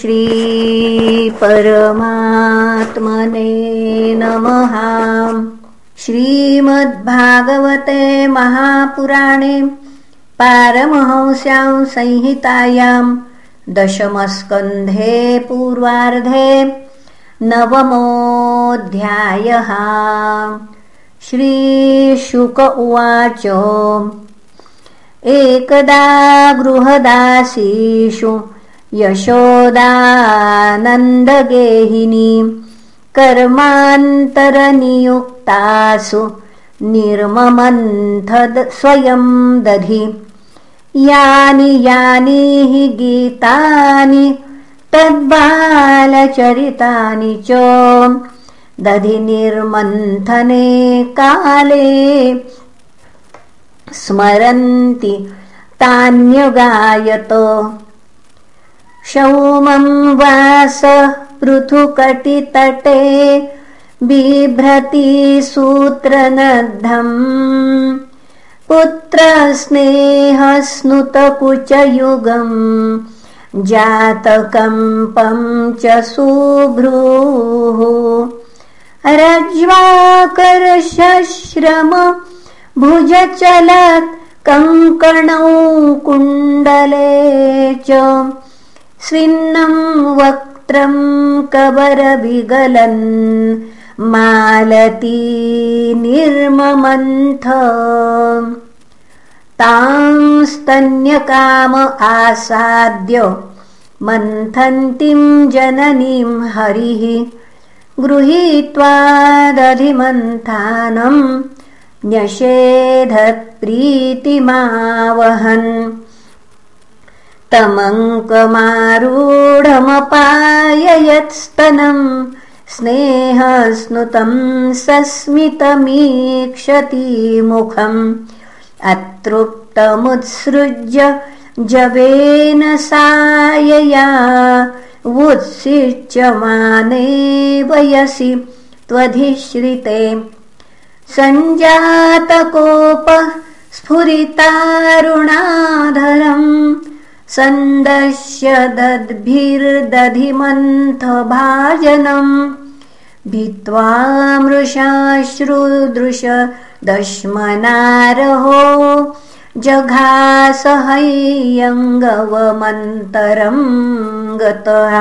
श्रीपरमात्मने नमः। श्रीमद्भागवते महापुराणे पारमहंस्यां संहितायां दशमस्कन्धे पूर्वार्धे नवमोऽध्यायः। श्रीशुक उवाच। एकदा गृहदासीषु यशोदानन्दगेहिनी कर्मान्तरनियुक्तासु निर्ममन्थद् स्वयं दधि। यानि यानि हि गीतानि तद्बालचरितानि च। दधि निर्मन्थने काले स्मरन्ति तान्यगायत शौमं वास पृथुकटितटे बिभ्रति सूत्रनद्धम्। पुत्रस्नेहस्नुतकुचयुगम् जातकम्पं च सुभ्रूः। रज्वाकरश्रम भुजचलत् कङ्कणौ कुण्डले च स्विन्नं वक्त्रं कबरविगलन् मालती निर्ममन्थ तां स्तन्यकाम आसाद्य मन्थन्तीं जननीं हरिः गृहीत्वा दधिमन्थानम् न्यषेधप्रीतिमावहन् तमङ्कमारूढमपाययत्स्तनम् स्नेहस्नुतं सस्मितमीक्षति मुखम् अतृप्तमुत्सृज्य जवेन सायया उत्सिच्यमाने वयसि त्वधिश्रिते सञ्जातकोपः स्फुरितारुणाधरम् सन्दश्य दद्भिर्दधिमन्थभाजनम् भित्वा मृषाश्रुदृश दश्मनारहो जघासहय्यङ्गवमन्तरम् गतः।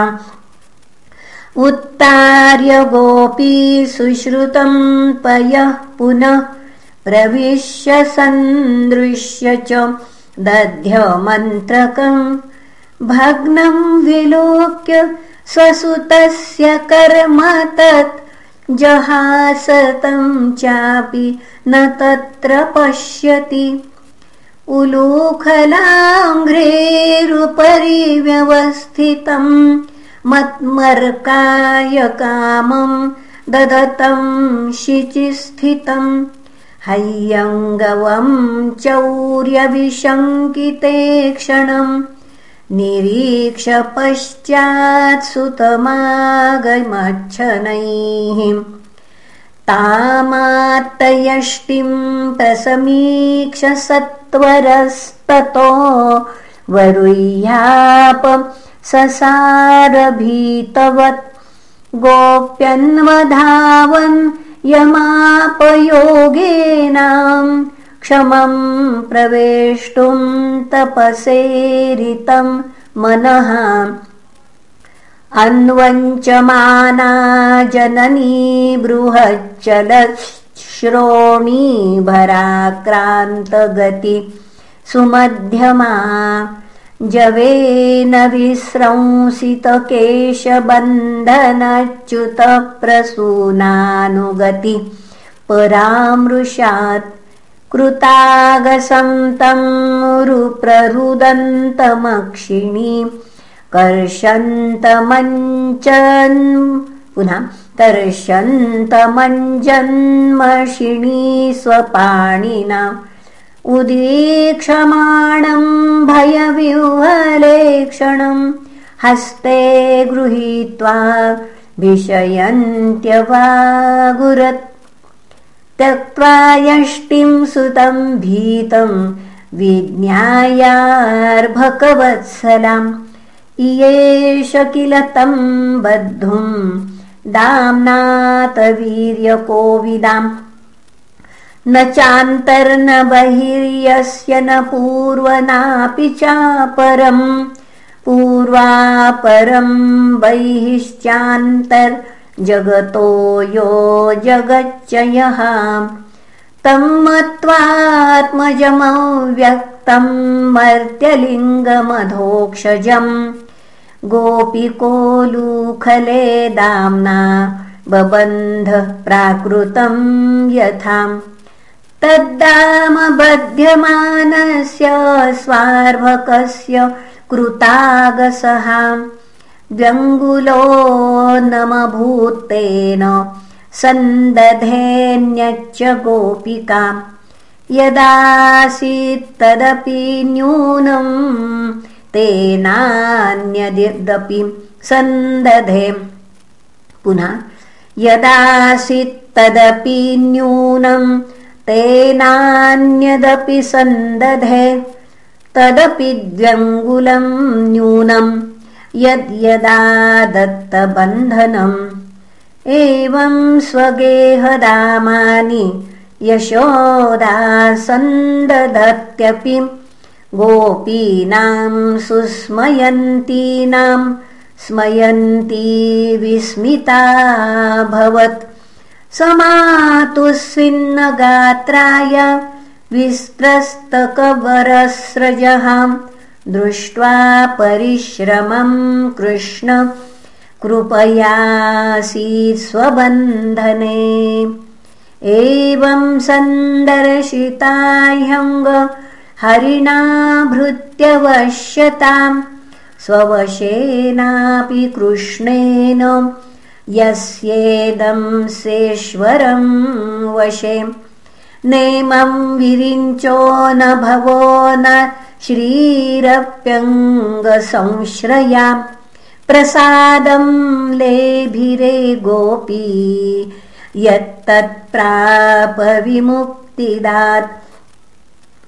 उत्तार्य गोपी सुश्रुतं पयः पुनः प्रविश्य सन्दृश्य च दध्यमन्त्रकम् भग्नं विलोक्य स्वसुतस्य कर्म तत् जहासतं चापि न तत्र पश्यति। उलूखलाङ्घ्रेरुपरि व्यवस्थितम् मत्मर्कायकामं ददतं शिचिस्थितम् हय्यङ्गवं चौर्यविशङ्किते क्षणम्। निरीक्ष पश्चात्सुतमागमच्छनैः तामात्तयष्टिं प्रसमीक्ष सत्वरस्ततो वरुह्याप ससारभीतवत्। गोप्यन्वधावन् यमापयोगेनाम् क्षमं प्रवेष्टुं तपसेरितं मनः। अन्वञ्चमाना जननी भराक्रान्तगति सुमध्यमा जवेन विस्रंसितकेशबन्धनच्युतप्रसूनानुगति परामृशात् कृतागसं तं रुप्ररुदन्तमक्षिणी कर्षन्तमञ्चन् पुनः कर्षन्तमञ्जन्मषिणी स्वपाणिना उदीक्षमाणं भयविह्वलेक्षणं हस्ते गृहीत्वा विषयन्त्यवागुरत्। त्यक्त्वा यष्टिं सुतं भीतं विज्ञायार्भकवत्सलाम्। इयेष किल तं बद्धुम् दाम्नातवीर्यकोविदाम् न चान्तर्न बहिर्यस्य न पूर्वनापि चापरम्। पूर्वापरम् बहिश्चान्तर्जगतो यो जगच्च यः तं मत्वात्मजमव्यक्तम् मर्त्यलिङ्गमधोक्षजम्। गोपिकोलूखले दाम्ना बबन्धः प्राकृतम् यथाम् तद्दामबध्यमानस्य स्वार्भकस्य कृतागसहाम् व्यङ्गुलो नमभूतेन सन्दधेऽन्यच्च गोपिकाम् यदासीत्तदपि न्यूनम् तेनान्यदपि सन्दधे। पुनः यदासीत्तदपि न्यूनम् तेनान्यदपि सन्दधे तदपि द्व्यङ्गुलम् न्यूनम् यद्यदा दत्तबन्धनम् एवम् स्वगेहदामानि यशोदा सन्दधत्यपि गोपीनाम् सुस्मयन्तीनाम् स्मयन्ती विस्मिताभवत् समातुस्विन्नगात्राय विस्त्रस्तकवरस्रजः दृष्ट्वा परिश्रमम् कृष्ण कृपयासीत् स्वबन्धने। एवम् सन्दर्शिताह्यङ्ग हरिणाभृत्यवश्यताम् स्ववशेनापि कृष्णेन यस्येदं सेश्वरम् वशे। नेमं विरिञ्चो न भवो न श्रीरप्यङ्गसंश्रया प्रसादं लेभिरे गोपी यत्तत्प्रापविमुक्तिदात्।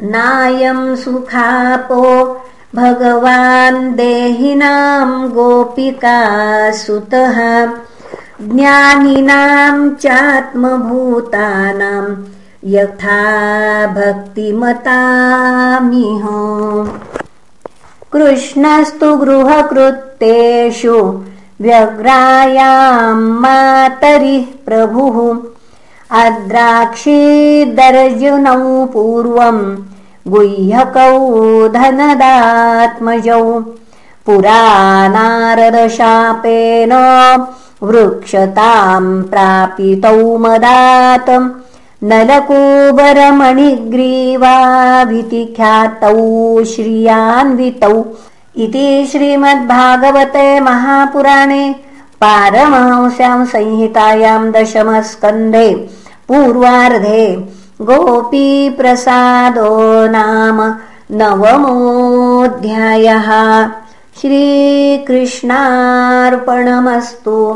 नायं सुखापो भगवान् देहिनां गोपिका सुतः ज्ञानिनां चात्मभूतानां यथा भक्तिमतामिह। कृष्णस्तु गृहकृत्तेषु व्यग्रायां मातरिः प्रभुः। अद्राक्षीदर्जुनौ पूर्वम् गुह्यकौ धनदात्मजौ। पुरानारदशापेन वृक्षताम् प्रापितौ मदातम् नलकूबरमणिग्रीवाभितिख्यातौ श्रियान्वितौ। इति श्रीमद्भागवते महापुराणे पारमांस्यां संहितायां दशमस्कन्धे पूर्वार्धे गोपीप्रसादो नाम नवमोऽध्यायः। श्रीकृष्णार्पणमस्तु